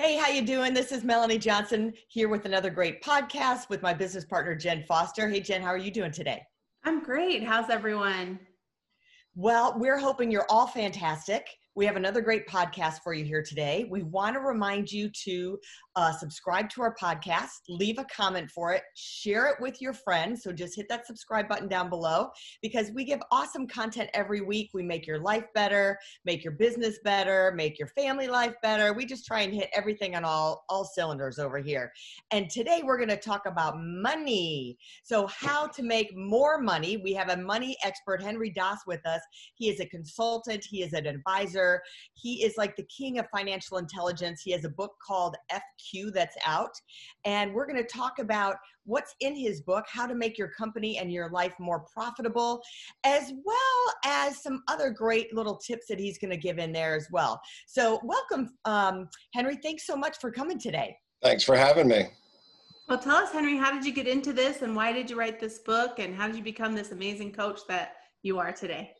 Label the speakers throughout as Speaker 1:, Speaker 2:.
Speaker 1: Hey, how you doing? This is Melanie Johnson here with another great podcast with my business partner Jen Foster. Hey Jen, how are you doing today?
Speaker 2: I'm great. How's everyone?
Speaker 1: Well, we're hoping you're all fantastic. We have another great podcast for you here today. We want to remind you to uh, subscribe to our podcast, leave a comment for it, share it with your friends. So just hit that subscribe button down below because we give awesome content every week. We make your life better, make your business better, make your family life better. We just try and hit everything on all, all cylinders over here. And today we're going to talk about money. So, how to make more money. We have a money expert, Henry Das, with us. He is a consultant, he is an advisor, he is like the king of financial intelligence. He has a book called FQ that's out. And we're going to talk about what's in his book, how to make your company and your life more profitable, as well as some other great little tips that he's going to give in there as well. So, welcome, um, Henry. Thanks so much for coming today.
Speaker 3: Thanks for having me.
Speaker 2: Well, tell us, Henry, how did you get into this and why did you write this book and how did you become this amazing coach that you are today?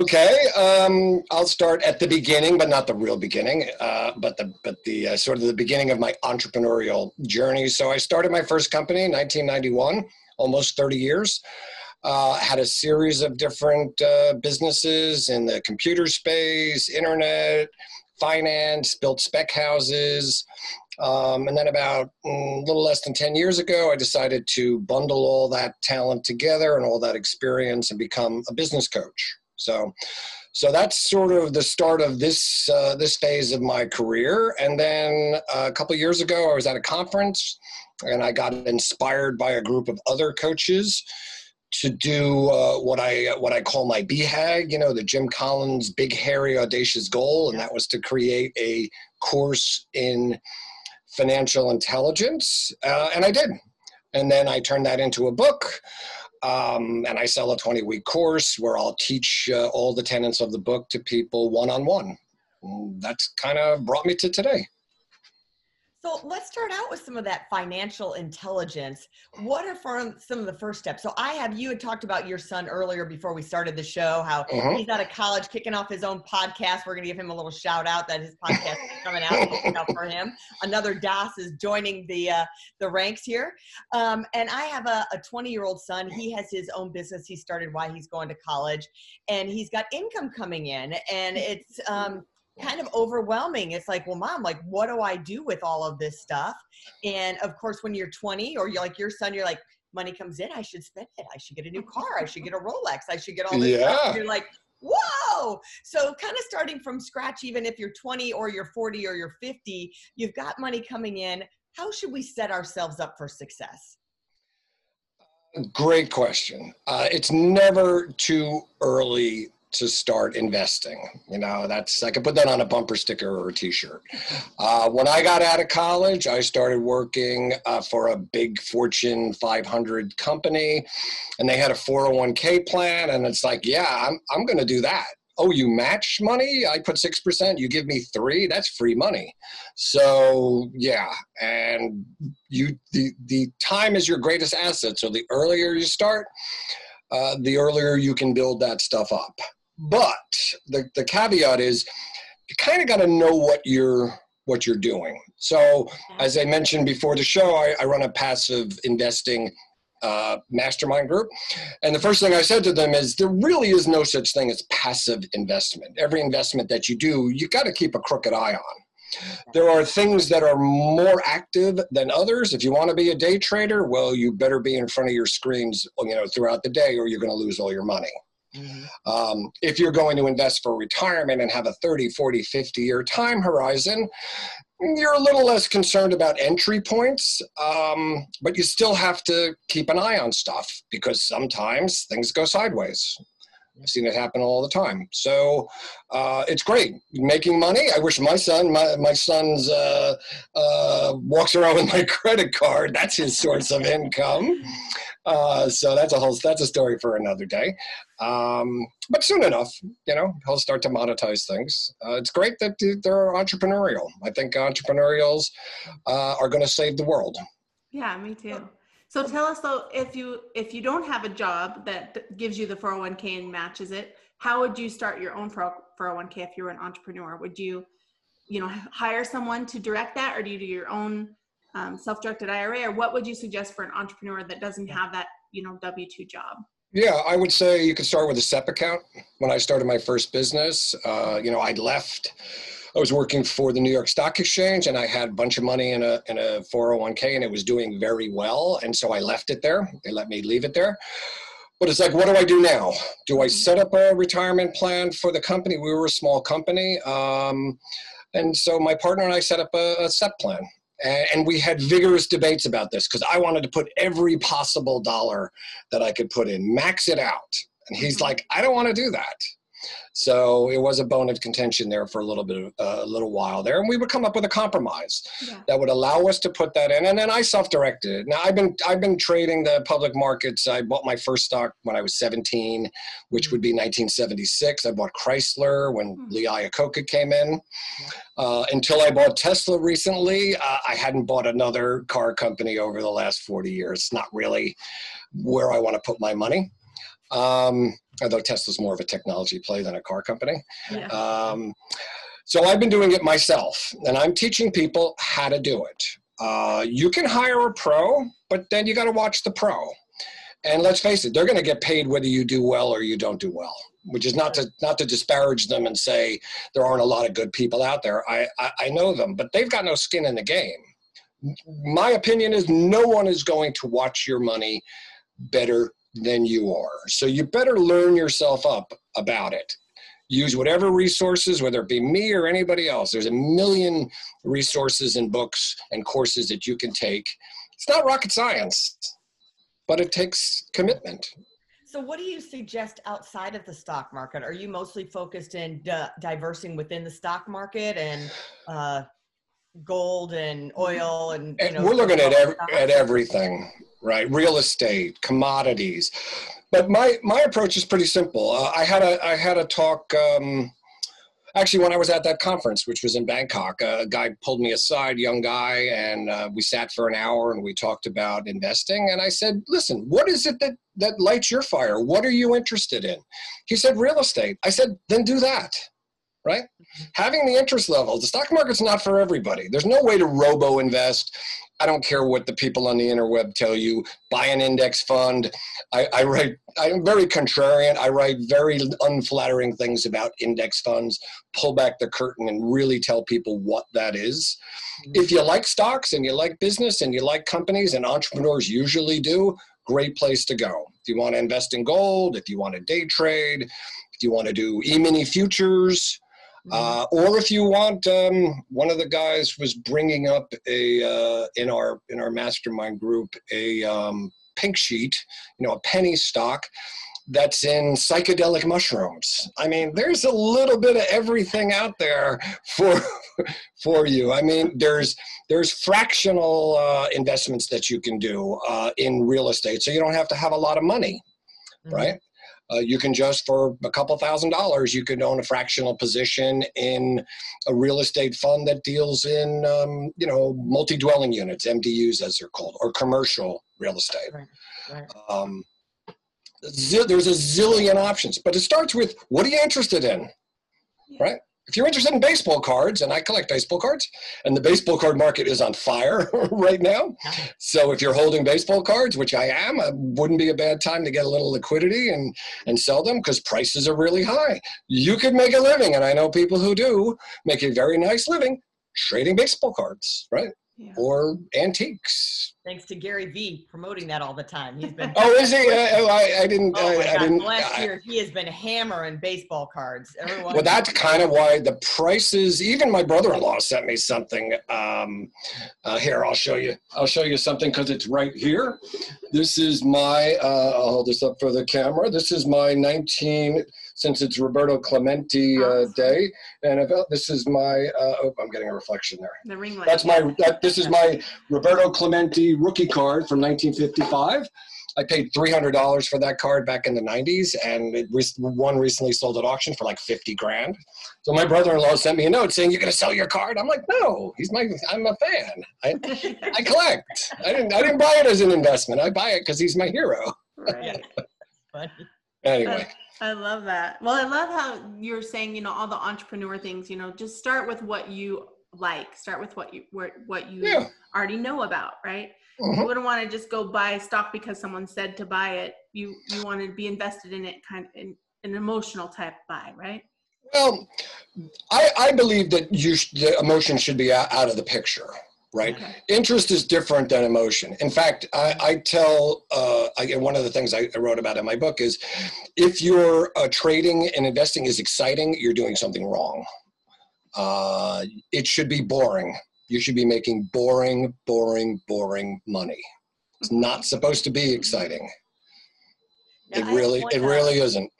Speaker 3: Okay, um, I'll start at the beginning, but not the real beginning, uh, but the but the uh, sort of the beginning of my entrepreneurial journey. So I started my first company in 1991, almost 30 years. Uh, had a series of different uh, businesses in the computer space, internet, finance, built spec houses. Um, and then about mm, a little less than 10 years ago, I decided to bundle all that talent together and all that experience and become a business coach. So, so that's sort of the start of this uh, this phase of my career. And then uh, a couple years ago, I was at a conference, and I got inspired by a group of other coaches to do uh, what I what I call my BHAG, you know, the Jim Collins big hairy audacious goal, and that was to create a course in financial intelligence, uh, and I did. And then I turned that into a book. Um, and I sell a 20 week course where I'll teach uh, all the tenets of the book to people one on one. That's kind of brought me to today.
Speaker 1: So let's start out with some of that financial intelligence. What are some of the first steps? So I have you had talked about your son earlier before we started the show, how uh-huh. he's out of college kicking off his own podcast. We're gonna give him a little shout out that his podcast is coming out, out for him. Another Das is joining the uh, the ranks here. Um, and I have a 20 year old son. He has his own business. He started while he's going to college, and he's got income coming in, and it's um, kind of overwhelming. It's like, well, mom, like, what do I do with all of this stuff? And of course, when you're 20 or you're like your son, you're like, money comes in, I should spend it. I should get a new car. I should get a Rolex. I should get all this yeah. stuff. You're like, whoa. So kind of starting from scratch, even if you're 20 or you're 40 or you're 50, you've got money coming in. How should we set ourselves up for success?
Speaker 3: Great question. Uh, it's never too early to start investing. You know, that's I could put that on a bumper sticker or a T-shirt. Uh, when I got out of college, I started working uh, for a big Fortune 500 company, and they had a 401k plan, and it's like, yeah, I'm I'm going to do that. Oh, you match money? I put six percent. You give me three. That's free money. So yeah, and you the the time is your greatest asset. So the earlier you start, uh, the earlier you can build that stuff up. But the, the caveat is you kind of got to know what you're what you're doing. So as I mentioned before the show, I, I run a passive investing uh, mastermind group. And the first thing I said to them is there really is no such thing as passive investment. Every investment that you do, you got to keep a crooked eye on. There are things that are more active than others. If you want to be a day trader, well, you better be in front of your screens, you know, throughout the day, or you're going to lose all your money. Mm-hmm. Um, if you're going to invest for retirement and have a 30, 40, 50 year time horizon, you're a little less concerned about entry points, um, but you still have to keep an eye on stuff because sometimes things go sideways. I've seen it happen all the time. So uh, it's great making money. I wish my son, my my son's uh, uh, walks around with my credit card. That's his source of income. Uh, so that's a whole that's a story for another day. Um, but soon enough, you know, he'll start to monetize things. Uh, it's great that they're entrepreneurial. I think entrepreneurials uh, are going to save the world.
Speaker 2: Yeah, me too. So tell us though, if you if you don't have a job that gives you the 401k and matches it, how would you start your own 401k if you were an entrepreneur? Would you, you know, hire someone to direct that, or do you do your own um, self-directed IRA, or what would you suggest for an entrepreneur that doesn't have that, you know, W two job?
Speaker 3: Yeah, I would say you could start with a SEP account. When I started my first business, uh, you know, I'd left I was working for the New York Stock Exchange and I had a bunch of money in a, in a 401k and it was doing very well. And so I left it there. They let me leave it there. But it's like, what do I do now? Do I set up a retirement plan for the company? We were a small company. Um, and so my partner and I set up a, a SEP plan. And we had vigorous debates about this because I wanted to put every possible dollar that I could put in, max it out. And he's mm-hmm. like, I don't want to do that. So it was a bone of contention there for a little bit, of, uh, a little while there, and we would come up with a compromise yeah. that would allow us to put that in. And then I self-directed it. Now I've been I've been trading the public markets. I bought my first stock when I was 17, which would be 1976. I bought Chrysler when mm-hmm. Lee Iacocca came in. Uh, until I bought Tesla recently, uh, I hadn't bought another car company over the last 40 years. It's not really where I want to put my money. Um, although Tesla's more of a technology play than a car company. Yeah. Um, so I've been doing it myself, and I'm teaching people how to do it. Uh, you can hire a pro, but then you got to watch the pro. And let's face it, they're going to get paid whether you do well or you don't do well. Which is not to not to disparage them and say there aren't a lot of good people out there. I, I, I know them, but they've got no skin in the game. My opinion is no one is going to watch your money better than you are. So you better learn yourself up about it. Use whatever resources, whether it be me or anybody else. There's a million resources and books and courses that you can take. It's not rocket science, but it takes commitment.
Speaker 1: So, what do you suggest outside of the stock market? Are you mostly focused in di- diversing within the stock market and uh, gold and oil and,
Speaker 3: and know, we're looking at ev- at everything right? Real estate, commodities. But my my approach is pretty simple. Uh, I had a I had a talk. Um, actually, when I was at that conference, which was in Bangkok, a guy pulled me aside, young guy, and uh, we sat for an hour and we talked about investing. And I said, "Listen, what is it that that lights your fire? What are you interested in?" He said, "Real estate." I said, "Then do that." Right? Having the interest level, the stock market's not for everybody. There's no way to robo invest. I don't care what the people on the interweb tell you. Buy an index fund. I, I write. I'm very contrarian. I write very unflattering things about index funds. Pull back the curtain and really tell people what that is. Mm-hmm. If you like stocks and you like business and you like companies, and entrepreneurs usually do, great place to go. If you want to invest in gold, if you want to day trade, if you want to do e-mini futures, uh, or if you want, um, one of the guys was bringing up a uh, in our in our mastermind group a um, pink sheet, you know, a penny stock that's in psychedelic mushrooms. I mean, there's a little bit of everything out there for for you. I mean, there's there's fractional uh, investments that you can do uh, in real estate, so you don't have to have a lot of money, mm-hmm. right? Uh, you can just for a couple thousand dollars you can own a fractional position in a real estate fund that deals in um, you know multi-dwelling units mdus as they're called or commercial real estate right. Right. Um, there's a zillion options but it starts with what are you interested in yeah. right if you're interested in baseball cards, and I collect baseball cards, and the baseball card market is on fire right now. So if you're holding baseball cards, which I am, it wouldn't be a bad time to get a little liquidity and, and sell them because prices are really high. You could make a living, and I know people who do make a very nice living trading baseball cards, right? Yeah. Or antiques,
Speaker 1: Thanks to Gary Vee promoting that all the time. He's been.
Speaker 3: Oh, is he? Uh, oh, I, I didn't.
Speaker 1: Oh my
Speaker 3: I, I
Speaker 1: God.
Speaker 3: didn't.
Speaker 1: Last
Speaker 3: I-
Speaker 1: year, he has been hammering baseball cards. Everyone.
Speaker 3: Well, that's kind of why the prices. Even my brother-in-law sent me something. Um, uh, here, I'll show you. I'll show you something because it's right here. This is my. Uh, I'll hold this up for the camera. This is my 19. Since it's Roberto Clemente uh,
Speaker 2: Awesome.
Speaker 3: day, and about this is my. Uh, oh, I'm getting a reflection there.
Speaker 2: The ring light.
Speaker 3: That's my. That, this is my Roberto Clemente rookie card from 1955. I paid $300 for that card back in the 90s, and it was one recently sold at auction for like 50 grand. So my brother-in-law sent me a note saying, "You're going to sell your card?" I'm like, "No, he's my. I'm a fan. I, I collect. I didn't. I didn't buy it as an investment. I buy it because he's my hero."
Speaker 2: right.
Speaker 1: Funny.
Speaker 3: Anyway,
Speaker 2: I love that. Well, I love how you're saying, you know, all the entrepreneur things, you know, just start with what you like. Start with what you what what you
Speaker 3: yeah.
Speaker 2: already know about, right? You
Speaker 3: Mhm.
Speaker 2: wouldn't want to just go buy stock because someone said to buy it. You you want to be invested in it kind of in an emotional type buy, right?
Speaker 3: Well, I, I believe that you sh- the emotion should be out, out of the picture, right?
Speaker 2: Okay.
Speaker 3: interest is different than emotion. In fact, I, I tell uh, I, one of the things I, wrote about in my book is if your uh, trading and investing is exciting, you're doing something wrong. Uh, it should be boring. You should be making boring, boring, boring money. It's not supposed to be exciting. It really, it really isn't.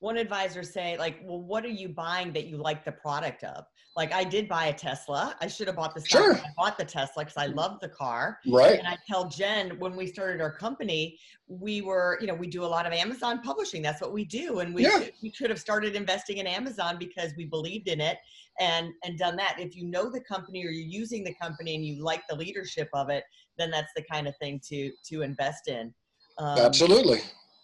Speaker 1: One advisor say, like, well, what are you buying that you like the product of? Like, I did buy a Tesla. I should have bought the.
Speaker 3: Sure.
Speaker 1: I bought the Tesla because I love the car.
Speaker 3: Right?
Speaker 1: And I tell Jen when we started our company, we were, you know, we do a lot of Amazon publishing. That's what we do. And we,
Speaker 3: Yeah.
Speaker 1: should, we could have started investing in Amazon because we believed in it and, and done that. If you know the company or you're using the company and you like the leadership of it, then that's the kind of thing to, to invest in. Um,
Speaker 3: Absolutely.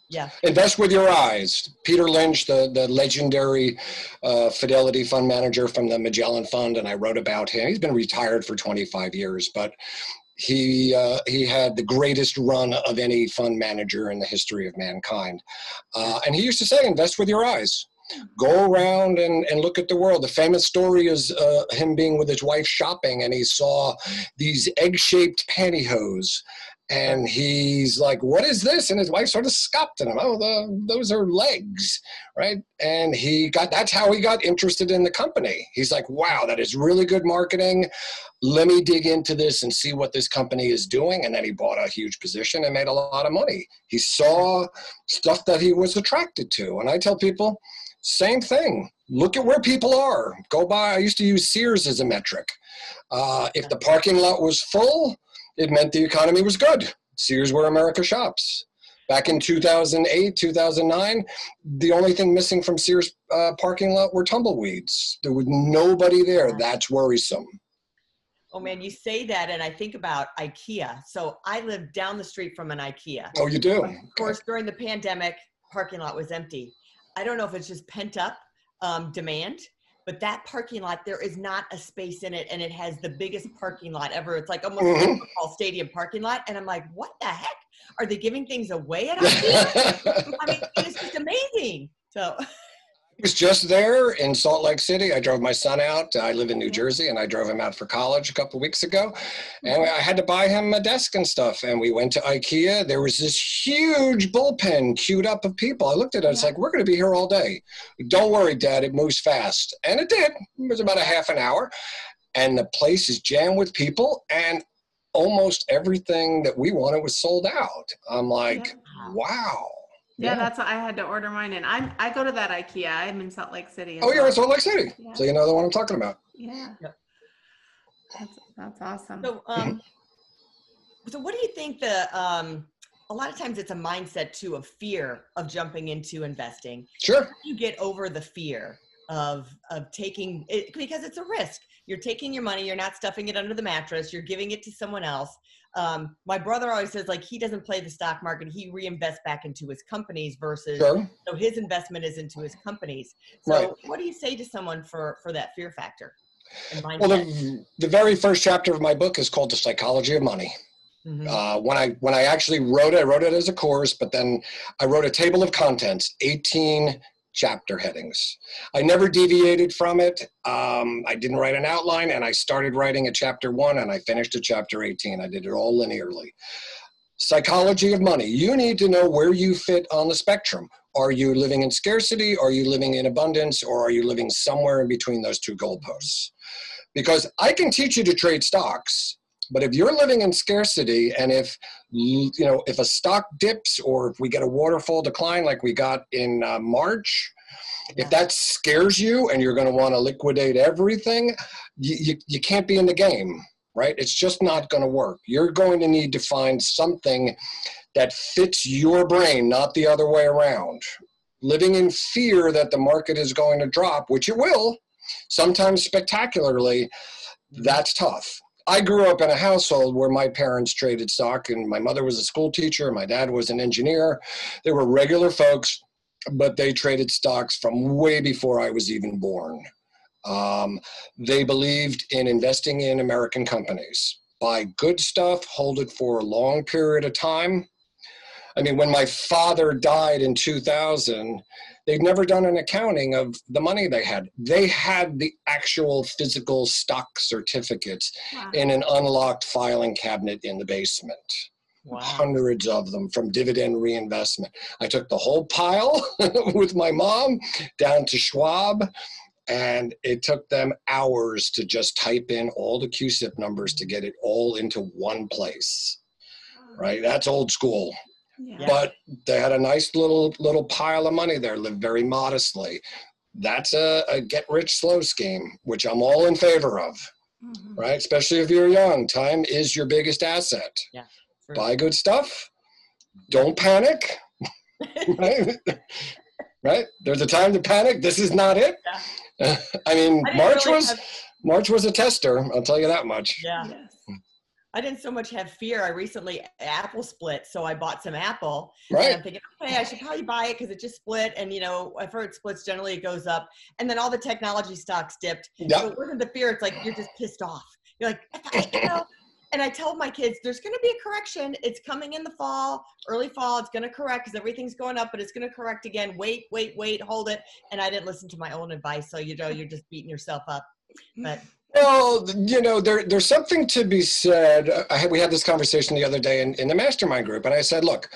Speaker 1: Yeah.
Speaker 3: Invest with your eyes. Peter Lynch, the, the legendary uh, Fidelity fund manager from the Magellan Fund, and I wrote about him. He's been retired for 25 years, but he uh, he had the greatest run of any fund manager in the history of mankind. Uh, and he used to say, invest with your eyes. Go around and, and look at the world. The famous story is uh, him being with his wife shopping, and he saw these egg-shaped pantyhose and he's like, "What is this?" And his wife sort of scoffed at him. Oh, the, those are L'eggs, right? And he got that's how he got interested in the company. He's like, "Wow, that is really good marketing. Let me dig into this and see what this company is doing." And then he bought a huge position and made a lot of money. He saw stuff that he was attracted to, and I tell people, same thing. Look at where people are. Go by. I used to use Sears as a metric. Uh, if the parking lot was full, it meant the economy was good. Sears where America shops. Back in 2008, 2009, the only thing missing from Sears uh, parking lot were tumbleweeds. There was nobody there. That's worrisome.
Speaker 1: Oh man, you say that, and I think about IKEA. So I live down the street from an IKEA.
Speaker 3: Oh, you do?
Speaker 1: Of course, during the pandemic, parking lot was empty. I don't know if it's just pent up um, demand, but that parking lot, there is not a space in it, and it has the biggest parking lot ever. It's like almost like a football stadium parking lot, and I'm like, what the heck? Are they giving things away at IKEA? I mean, it's just amazing. So
Speaker 3: was just there in Salt Lake City. I drove my son out. I live in New mm-hmm. Jersey, and I drove him out for college a couple weeks ago. And mm-hmm. I had to buy him a desk and stuff. And we went to IKEA. There was this huge bullpen queued up of people. I looked at it. It's like, we're going to be here all day. Don't worry, Dad. It moves fast. And it did. It was about a half an hour. And the place is jammed with people. And almost everything that we wanted was sold out. I'm like, wow.
Speaker 2: Yeah, that's what I had to order mine, and I'm I go to that IKEA. I'm in Salt Lake City. as
Speaker 3: Oh, you're in Salt Lake City.
Speaker 2: Yeah.
Speaker 3: So you know the one I'm talking about.
Speaker 2: Yeah.
Speaker 1: Yep.
Speaker 2: That's that's awesome.
Speaker 1: So, um, so what do you think the, um, a lot of times it's a mindset too of fear of jumping into investing.
Speaker 3: Sure.
Speaker 1: How do you get over the fear of, of taking it because it's a risk. You're taking your money, you're not stuffing it under the mattress, you're giving it to someone else. Um, my brother always says like he doesn't play the stock market, he reinvests back into his companies versus
Speaker 3: Sure.
Speaker 1: so his investment is into his companies. So
Speaker 3: Right.
Speaker 1: what do you say to someone for for that fear factor?
Speaker 3: Well, the, the very first chapter of my book is called The Psychology of Money.
Speaker 1: Mhm.
Speaker 3: Uh, when I when I actually wrote it, I wrote it as a course, but then I wrote a table of contents, 18 chapter headings. I never deviated from it. Um, I didn't write an outline, and I started writing a chapter one and I finished a chapter 18. I did it all linearly. Psychology of money. You need to know where you fit on the spectrum. Are you living in scarcity? Are you living in abundance? Or are you living somewhere in between those two goalposts? Because I can teach you to trade stocks, but if you're living in scarcity and if you know if a stock dips or if we get a waterfall decline like we got in uh, March, if that scares you and you're going to want to liquidate everything, you, you, you can't be in the game, right? It's just not going to work. You're going to need to find something that fits your brain, not the other way around. Living in fear that the market is going to drop, which it will, sometimes spectacularly, that's tough. I grew up in a household where my parents traded stock, and my mother was a school teacher, my dad was an engineer. They were regular folks, but they traded stocks from way before I was even born. Um, they believed in investing in American companies. Buy good stuff, hold it for a long period of time. I mean, when my father died in 2000, they'd never done an accounting of the money they had. They had the actual physical stock certificates wow. in an unlocked filing cabinet in the basement. Wow. Hundreds of them from dividend reinvestment. I took the whole pile with my mom down to Schwab, and it took them hours to just type in all the CUSIP numbers to get it all into one place. Right? That's old school. Yeah. But they had a nice little little pile of money there, lived very modestly. That's a, a get rich slow scheme, which I'm all in favor of. Mm-hmm. Right? Especially if you're young. Time is your biggest asset.
Speaker 1: Yeah.
Speaker 3: Buy good stuff. Don't panic. right? right? There's a time to panic. This is not it. Yeah. I mean, I March really was have... March was a tester. I'll tell you that much.
Speaker 1: Yeah. Yes. I didn't so much have fear. I recently Apple split, so I bought some Apple.
Speaker 3: Right.
Speaker 1: And I'm thinking, okay, I should probably buy it because it just split. And you know, I've heard splits generally it goes up, and then all the technology stocks dipped. Yep. So it wasn't the fear. It's like you're just pissed off. You're like, I, you know. And I tell my kids, there's going to be a correction. It's coming in the fall, early fall. It's going to correct because everything's going up, but it's going to correct again. Wait, wait, wait, hold it. And I didn't listen to my own advice. So, you know, you're just beating yourself up. But
Speaker 3: well, you know, there, there's something to be said. I we had this conversation the other day in, in the mastermind group, and I said, look,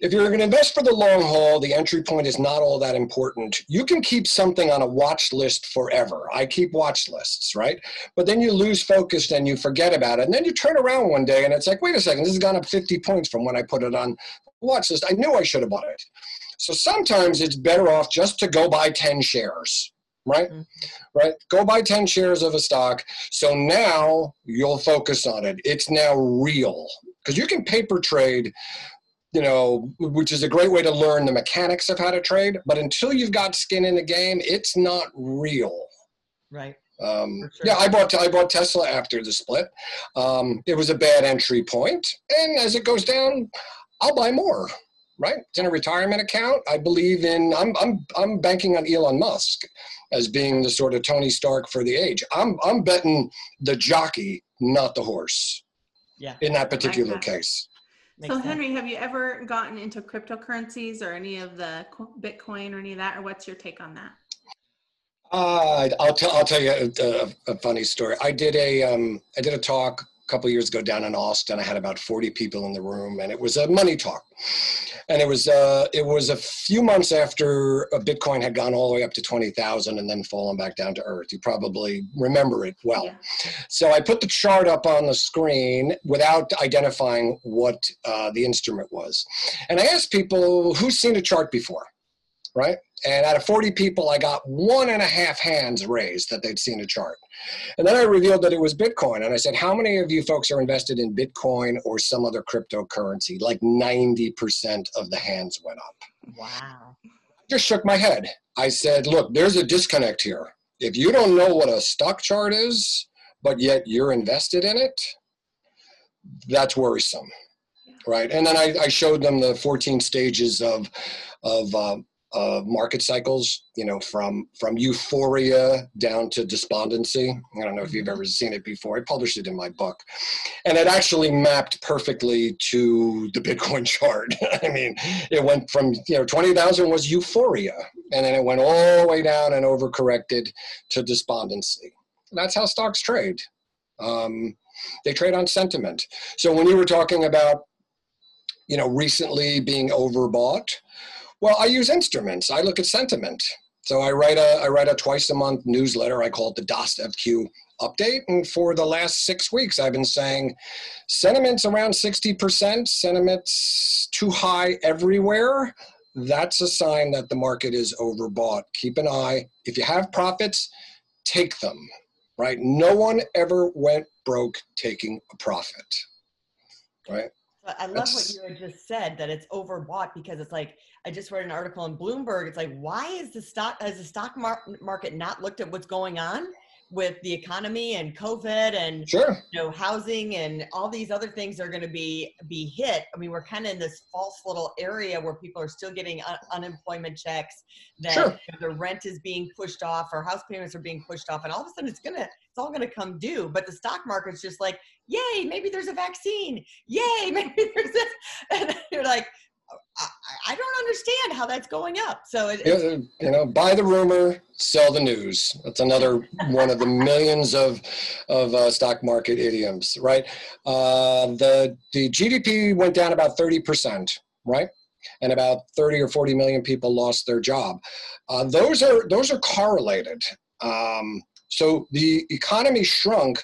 Speaker 3: if you're going to invest for the long haul, the entry point is not all that important. You can keep something on a watch list forever. I keep watch lists, right? But then you lose focus and you forget about it. And then you turn around one day and it's like, wait a second, this has gone up 50 points from when I put it on watch list. I knew I should have bought it. So sometimes it's better off just to go buy 10 shares right? Mm-hmm. Right? Go buy 10 shares of a stock. So now you'll focus on it. It's now real. Because you can paper trade, you know, which is a great way to learn the mechanics of how to trade. But until you've got skin in the game, it's not real.
Speaker 1: Right.
Speaker 3: Um, sure. Yeah, I bought I bought Tesla after the split. Um, it was a bad entry point, and as it goes down, I'll buy more right? It's in a retirement account. I believe in. I'm I'm I'm banking on Elon Musk as being the sort of Tony Stark for the age. I'm I'm betting the jockey, not the horse.
Speaker 1: Yeah.
Speaker 3: In that particular case.
Speaker 2: so Henry, have you ever gotten into cryptocurrencies or any of the Bitcoin or any of that, or what's your take on that?
Speaker 3: Uh, I'll tell I'll tell you a, a, a funny story. I did a um, I did a talk couple years ago down in Austin. I had about 40 people in the room, and it was a money talk. And it was uh, it was a few months after Bitcoin had gone all the way up to 20,000 and then fallen back down to earth. You probably remember it well. Yeah. So I put the chart up on the screen without identifying what uh, the instrument was, and I asked people who's seen a chart before, right? And out of 40 people, I got one and a half hands raised that they'd seen a chart. And then I revealed that it was Bitcoin. And I said, How many of you folks are invested in Bitcoin or some other cryptocurrency? Like 90% of the hands went up.
Speaker 1: Wow. I
Speaker 3: just shook my head. I said, Look, there's a disconnect here. If you don't know what a stock chart is, but yet you're invested in it, that's worrisome. Right. And then I, I showed them the 14 stages of, of uh, of market cycles, you know, from from euphoria down to despondency. I don't know if you've ever seen it before. I published it in my book, and it actually mapped perfectly to the Bitcoin chart. I mean, it went from you know twenty thousand was euphoria, and then it went all the way down and overcorrected to despondency. That's how stocks trade. Um, they trade on sentiment. So when you were talking about, you know, recently being overbought well, I use instruments. I look at sentiment. So I write a I write a twice a month newsletter. I call it the DOST update. And for the last six weeks, I've been saying sentiments around 60%, sentiments too high everywhere. That's a sign that the market is overbought. Keep an eye. If you have profits, take them, right? No one ever went broke taking a profit, right?
Speaker 1: I love That's, what you had just said that it's overbought because it's like I just read an article in Bloomberg. It's like why is the stock has the stock mar- market not looked at what's going on? With the economy and COVID and
Speaker 3: sure.
Speaker 1: you know housing and all these other things are going to be be hit. I mean, we're kind of in this false little area where people are still getting un- unemployment checks, that sure. you know, the rent is being pushed off or house payments are being pushed off, and all of a sudden it's gonna it's all gonna come due. But the stock market's just like, yay, maybe there's a vaccine, yay, maybe there's this, and you're like, I, I don't understand how that's going up. So it,
Speaker 3: you know, buy the rumor, sell the news. That's another one of the millions of of uh, stock market idioms, right? Uh, the the GDP went down about thirty percent, right? And about thirty or forty million people lost their job. Uh, those are those are correlated. Um, so the economy shrunk,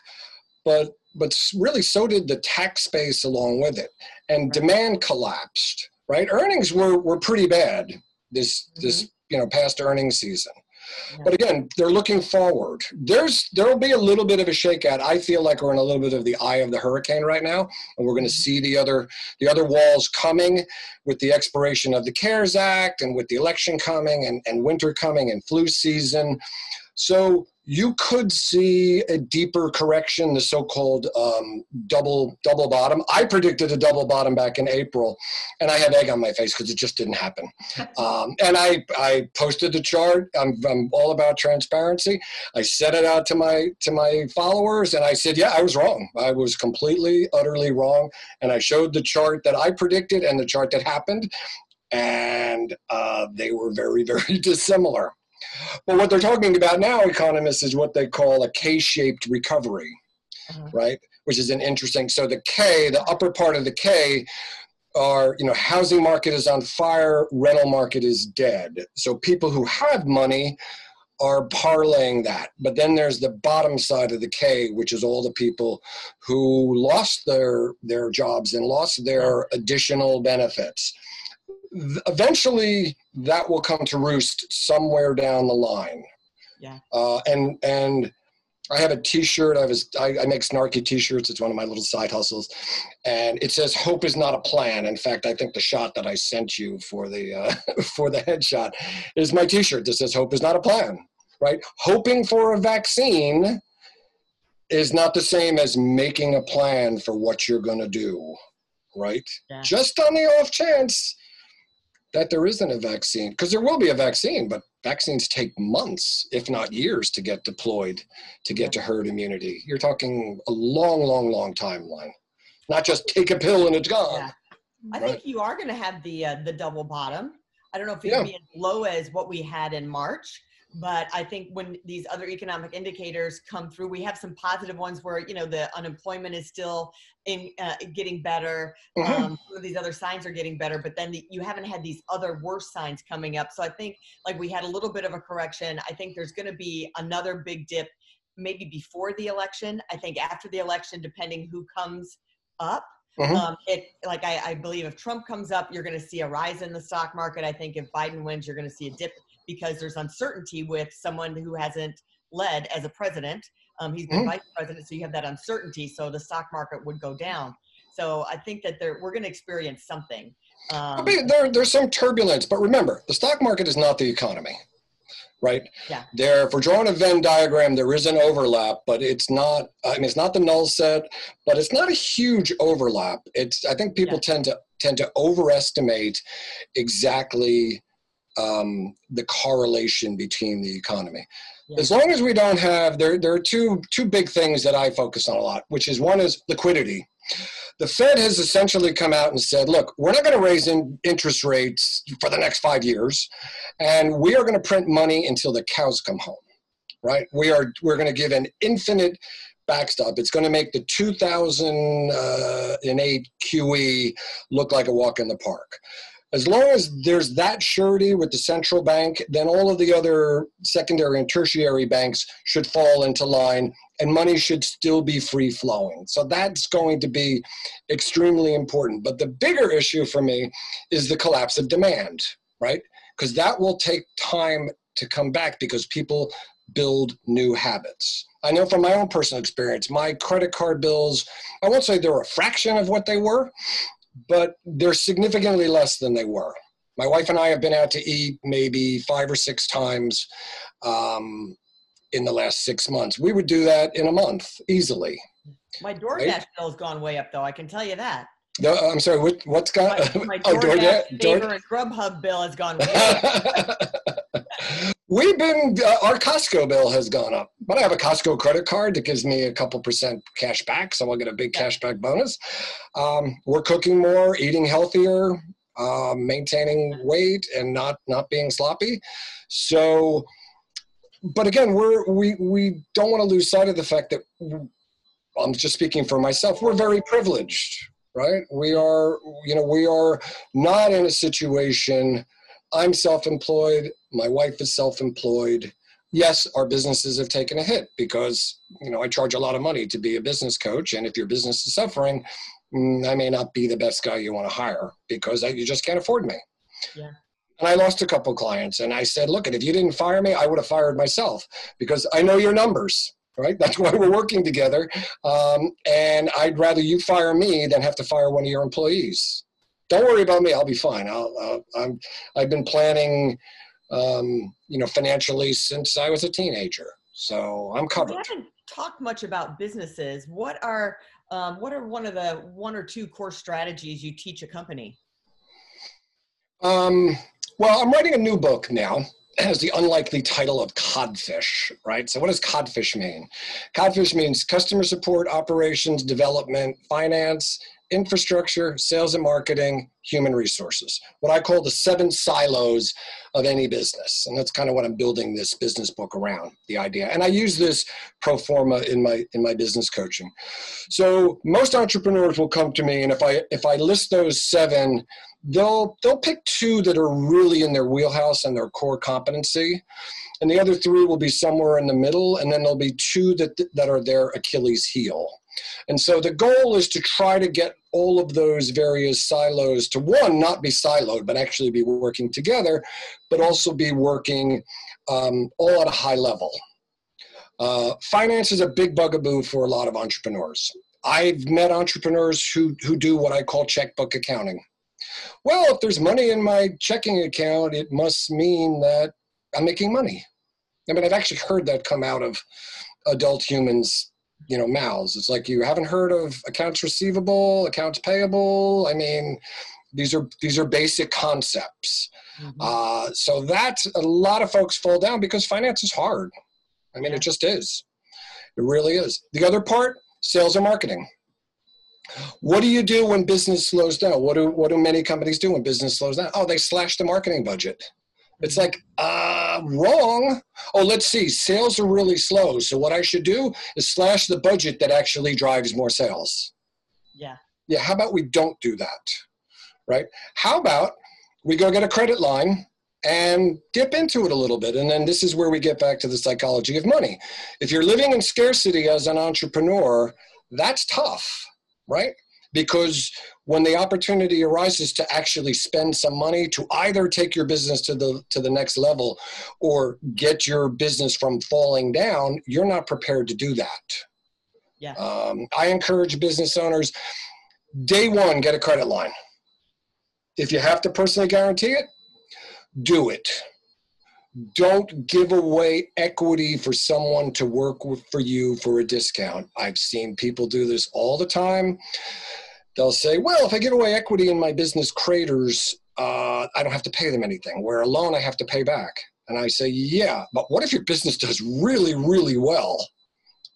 Speaker 3: but but really so did the tax base along with it, and demand collapsed right? Earnings were were pretty bad this mm-hmm. this you know past earnings season. Yeah. But again, they're looking forward. There's there'll be a little bit of a shakeout. I feel like we're in a little bit of the eye of the hurricane right now, and we're going to mm-hmm. see the other the other walls coming with the expiration of the CARES Act and with the election coming and, and winter coming and flu season. So you could see a deeper correction, the so-called um, double double bottom. I predicted a double bottom back in April, and I had egg on my face because it just didn't happen. Um, and I I posted the chart. I'm, I'm all about transparency. I set it out to my to my followers, and I said, yeah, I was wrong. I was completely utterly wrong, and I showed the chart that I predicted and the chart that happened, and uh, they were very very dissimilar. But what they're talking about now, economists, is what they call a K-shaped recovery, uh-huh. right? Which is an interesting. So the K, the upper part of the K, are you know housing market is on fire, rental market is dead. So people who have money are parlaying that. But then there's the bottom side of the K, which is all the people who lost their their jobs and lost their additional benefits eventually that will come to roost somewhere down the line.
Speaker 1: Yeah.
Speaker 3: Uh, and and I have a T-shirt. I was I, I, make snarky T-shirts. It's one of my little side hustles, and it says "Hope is not a plan." In fact, I think the shot that I sent you for the uh, for the headshot is my T-shirt that says "Hope is not a plan." Right? Hoping for a vaccine is not the same as making a plan for what you're going to do. Right? Yeah. Just on the off chance that there isn't a vaccine because there will be a vaccine but vaccines take months if not years to get deployed to get to herd immunity you're talking a long long long timeline not just take a pill and it's gone yeah.
Speaker 1: i right? think you are going to have the uh, the double bottom i don't know if it'll yeah. be as low as what we had in march but i think when these other economic indicators come through we have some positive ones where you know the unemployment is still in uh, getting better mm-hmm. um, some of these other signs are getting better but then the, you haven't had these other worse signs coming up so i think like we had a little bit of a correction i think there's going to be another big dip maybe before the election i think after the election depending who comes up Mm-hmm. Um, it like I, I, believe if Trump comes up, you're going to see a rise in the stock market. I think if Biden wins, you're going to see a dip because there's uncertainty with someone who hasn't led as a president. Um, he's been mm. vice president, so you have that uncertainty. So the stock market would go down. So I think that there, we're going to experience something.
Speaker 3: Um, I mean, there, there's some turbulence, but remember, the stock market is not the economy, right?
Speaker 1: Yeah.
Speaker 3: There, if we're drawing a Venn diagram, there is an overlap, but it's not. I mean, it's not the null set, but it's not a huge overlap. It's. I think people yeah. tend to tend to overestimate exactly um, the correlation between the economy.
Speaker 1: Yeah.
Speaker 3: As long as we don't have there, there are two two big things that I focus on a lot, which is one is liquidity. The Fed has essentially come out and said, look, we're not going to raise in interest rates for the next five years, and we are going to print money until the cows come home. Right? We are we're going to give an infinite backstop. It's going to make the 2008 QE look like a walk in the park. As long as there's that surety with the central bank, then all of the other secondary and tertiary banks should fall into line and money should still be free flowing. So that's going to be extremely important. But the bigger issue for me is the collapse of demand, right? Because that will take time to come back because people build new habits. I know from my own personal experience, my credit card bills, I won't say they're a fraction of what they were, but they're significantly less than they were. My wife and I have been out to eat maybe five or six times um, in the last six months. We would do that in a month easily.
Speaker 1: My DoorDash right? bill has gone way up, though. I can tell you that.
Speaker 3: No, I'm sorry. What, what's got?
Speaker 1: My, my oh, DoorDash, DoorDash, and Grubhub bill has gone way up.
Speaker 3: We've been, uh, our Costco bill has gone up, but I have a Costco credit card that gives me a couple percent cash back, so I'll get a big cash back bonus. Um, we're cooking more, eating healthier, uh, maintaining weight, and not not being sloppy. So, but again, we're we we don't want to lose sight of the fact that I'm just speaking for myself. We're very privileged, right? We are, you know, we are not in a situation I'm self employed, my wife is self employed. Yes, our businesses have taken a hit because you know I charge a lot of money to be a business coach, and if your business is suffering, mm, I may not be the best guy you want to hire because I, you just can't afford me.
Speaker 1: Yeah.
Speaker 3: And I lost a couple clients, and I said, "Look, if you didn't fire me, I would have fired myself because I know your numbers." Right, that's why we're working together, um, and I'd rather you fire me than have to fire one of your employees don't worry about me. I'll be fine. I'll, I'll I'm, I've been planning, um, you know, financially since I was a teenager. So I'm covered. We
Speaker 1: haven't talked much about businesses. What are, um, what are one of the one or two core strategies you teach a company?
Speaker 3: Um, well, I'm writing a new book now. It has the unlikely title of Codfish, right? So, what does Codfish mean? Codfish means customer support, operations, development, finance, infrastructure, sales and marketing, human resources, what I call the seven silos of any business. And that's kind of what I'm building this business book around, the idea. And I use this pro forma in my in my business coaching. So most entrepreneurs will come to me and if I if I list those seven, they'll they'll pick two that are really in their wheelhouse and their core competency. And the other three will be somewhere in the middle, and then there'll be two that that are their Achilles heel. And so the goal is to try to get all of those various silos to one, not be siloed, but actually be working together, but also be working um, all at a high level. Uh, finance is a big bugaboo for a lot of entrepreneurs. I've met entrepreneurs who, who do what I call checkbook accounting. Well, if there's money in my checking account, it must mean that I'm making money. I mean, I've actually heard that come out of adult humans you know mouths. It's like you haven't heard of accounts receivable accounts payable. I mean these are these are basic concepts. Mm-hmm. uh, so that's a lot of folks fall down because finance is hard. I mean yeah. it just is. It really is. The other part sales and marketing. What do you do when business slows down? What do what do many companies do when business slows down? Oh they slash the marketing budget it's like, uh, wrong. Oh, let's see. Sales are really slow. So what I should do is slash the budget that actually drives more sales.
Speaker 1: Yeah.
Speaker 3: Yeah. How about we don't do that? Right. How about we go get a credit line and dip into it a little bit. And then this is where we get back to the psychology of money. If you're living in scarcity as an entrepreneur, that's tough, right? Because when the opportunity arises to actually spend some money to either take your business to the to the next level or get your business from falling down you're not prepared to do that.
Speaker 1: Yeah.
Speaker 3: Um, i encourage business owners day one get a credit line. If you have to personally guarantee it do it. Don't give away equity for someone to work with, for you for a discount. I've seen people do this all the time they'll say, well, if I give away equity in my business craters, uh, I don't have to pay them anything, where a loan I have to pay back. And I say, yeah, but what if your business does really, really well,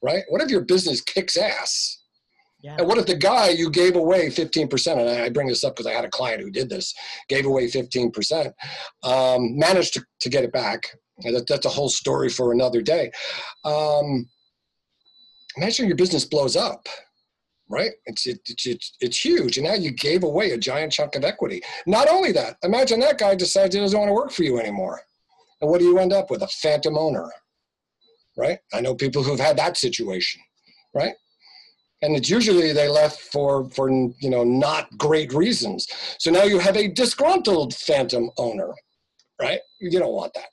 Speaker 3: right? What if your business kicks ass? Yeah. And what if the guy you gave away 15%, and I bring this up because I had a client who did this, gave away 15%, um, managed to, to get it back. That, that's a whole story for another day. Um, imagine your business blows up, right? It's, it, it's, it's, it's huge. And now you gave away a giant chunk of equity. Not only that, imagine that guy decides he doesn't want to work for you anymore. And what do you end up with? A phantom owner, right? I know people who've had that situation, right? and it's usually they left for for you know not great reasons so now you have a disgruntled phantom owner right you don't want that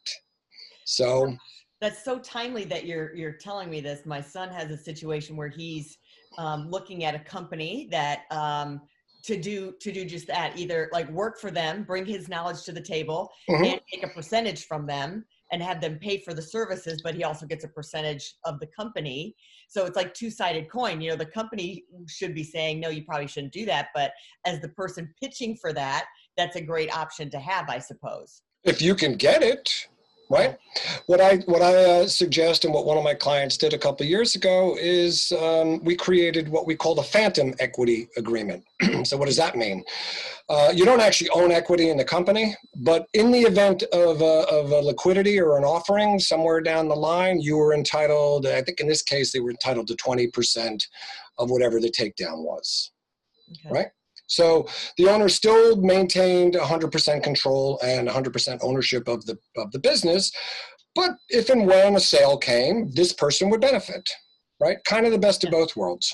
Speaker 3: so
Speaker 1: that's so timely that you're you're telling me this my son has a situation where he's um, looking at a company that um, to do to do just that either like work for them bring his knowledge to the table mm-hmm. and take a percentage from them and have them pay for the services, but he also gets a percentage of the company. So it's like two-sided coin. You know, the company should be saying, no, you probably shouldn't do that. But as the person pitching for that, that's a great option to have, I suppose.
Speaker 3: If you can get it, right? What I what I uh, suggest and what one of my clients did a couple years ago is um, we created what we call the phantom equity agreement. so what does that mean? Uh, you don't actually own equity in the company, but in the event of a, of a liquidity or an offering somewhere down the line, you were entitled. I think in this case they were entitled to twenty percent of whatever the takedown was. Okay. Right. So the owner still maintained 100% control and 100% ownership of the of the business, but if and when a sale came, this person would benefit. Right, kind of the best of both worlds,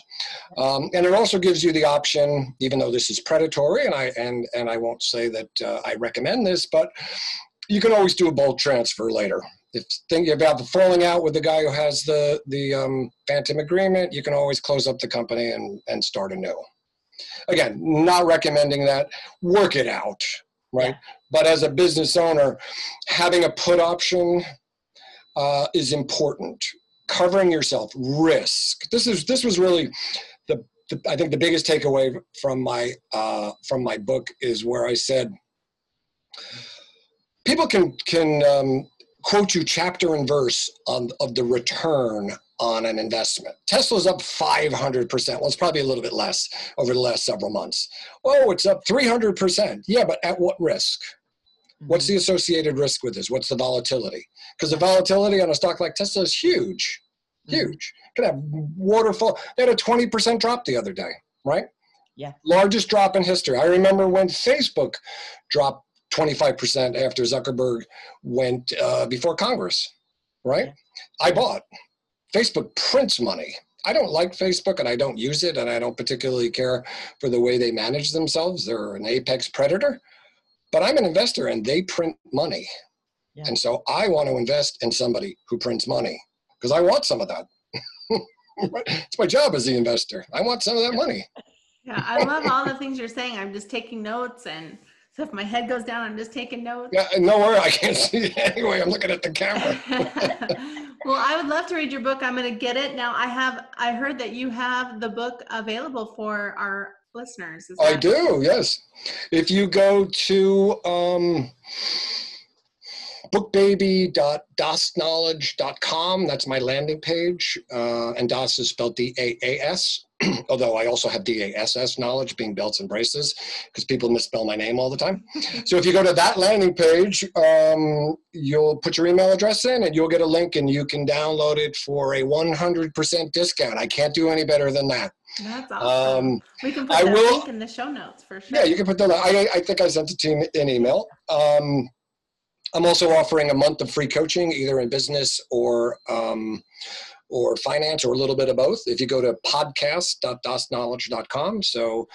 Speaker 3: um, and it also gives you the option, even though this is predatory, and I and and I won't say that uh, I recommend this, but you can always do a bulk transfer later. If think about the falling out with the guy who has the the um, phantom agreement, you can always close up the company and and start anew. Again, not recommending that. Work it out, right? But as a business owner, having a put option uh, is important. Covering yourself, risk. This is this was really the, the I think the biggest takeaway from my uh, from my book is where I said people can can um, quote you chapter and verse on of the return on an investment. Tesla's up 500%. Well, it's probably a little bit less over the last several months. Oh, it's up 300%. Yeah, but at what risk? What's the mm-hmm. associated risk with this? What's the volatility? Because the volatility on a stock like Tesla is huge, mm-hmm. huge. Could have waterfall. They had a 20% drop the other day, right?
Speaker 1: Yeah.
Speaker 3: Largest drop in history. I remember when Facebook dropped 25% after Zuckerberg went uh, before Congress, right? Yeah. I bought. Facebook prints money. I don't like Facebook and I don't use it and I don't particularly care for the way they manage themselves. They're an apex predator, but I'm an investor and they print money. Yeah. And so I want to invest in somebody who prints money because I want some of that. it's my job as the investor. I want some of that money.
Speaker 2: Yeah, I love all the things you're saying. I'm just taking notes and so if my head goes down, I'm just taking notes.
Speaker 3: Yeah, no worry. I can't see it anyway. I'm looking at the camera.
Speaker 2: well, I would love to read your book. I'm going to get it now. I have. I heard that you have the book available for our listeners.
Speaker 3: I do. Yes. If you go to um, bookbaby.daasknowledge.com, that's my landing page, uh, and DAAS is spelled D-A-A-S. although I also have DASS knowledge, being belts and braces, because people misspell my name all the time. so if you go to that landing page, um, you'll put your email address in and you'll get a link and you can download it for a 100% discount. I can't do any better than that.
Speaker 2: That's awesome. Um, we can put I that will, link in the show notes for sure.
Speaker 3: Yeah, you can put that. I, I think I sent it to you in email. Um, I'm also offering a month of free coaching, either in business or um, or finance or a little bit of both. If you go to podcast.daasknowledge.com, so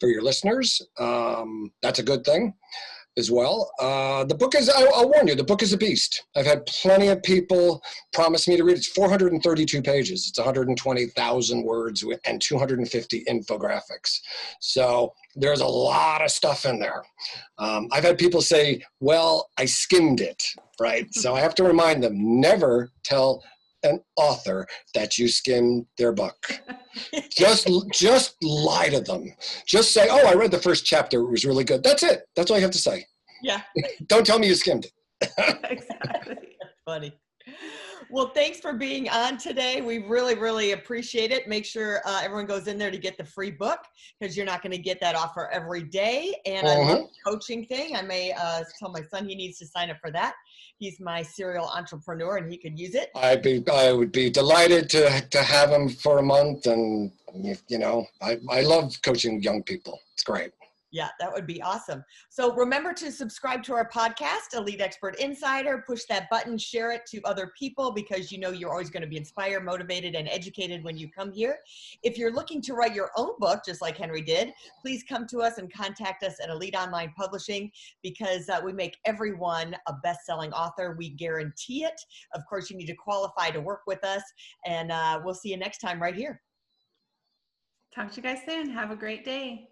Speaker 3: for your listeners, um, that's a good thing as well. Uh, the book is, I, will warn you, the book is a beast. I've had plenty of people promise me to read it. It's 432 pages, it's 120,000 words and 250 infographics. So there's a lot of stuff in there. Um, I've had people say, well, I skimmed it, right? so I have to remind them never tell an author that you skimmed their book. just just lie to them. Just say, "Oh, I read the first chapter. It was really good." That's it. That's all you have to say.
Speaker 1: Yeah.
Speaker 3: Don't tell me you skimmed it.
Speaker 2: exactly.
Speaker 1: Funny. Well, thanks for being on today. We really, really appreciate it. Make sure uh, everyone goes in there to get the free book because you're not going to get that offer every day. And I love
Speaker 3: Mhm.
Speaker 1: the coaching thing. I may uh, tell my son he needs to sign up for that. He's my serial entrepreneur and he could use it.
Speaker 3: I'd be I would be delighted to to have him for a month, and you you know I I love coaching young people. It's great.
Speaker 1: Yeah, that would be awesome. So remember to subscribe to our podcast, Elite Expert Insider. Push that button, share it to other people because you know you're always going to be inspired, motivated, and educated when you come here. If you're looking to write your own book, just like Henry did, please come to us and contact us at Elite Online Publishing because uh, we make everyone a best selling author. We guarantee it. Of course, you need to qualify to work with us, and uh, we'll see you next time right here.
Speaker 2: Talk to you guys soon. Have a great day.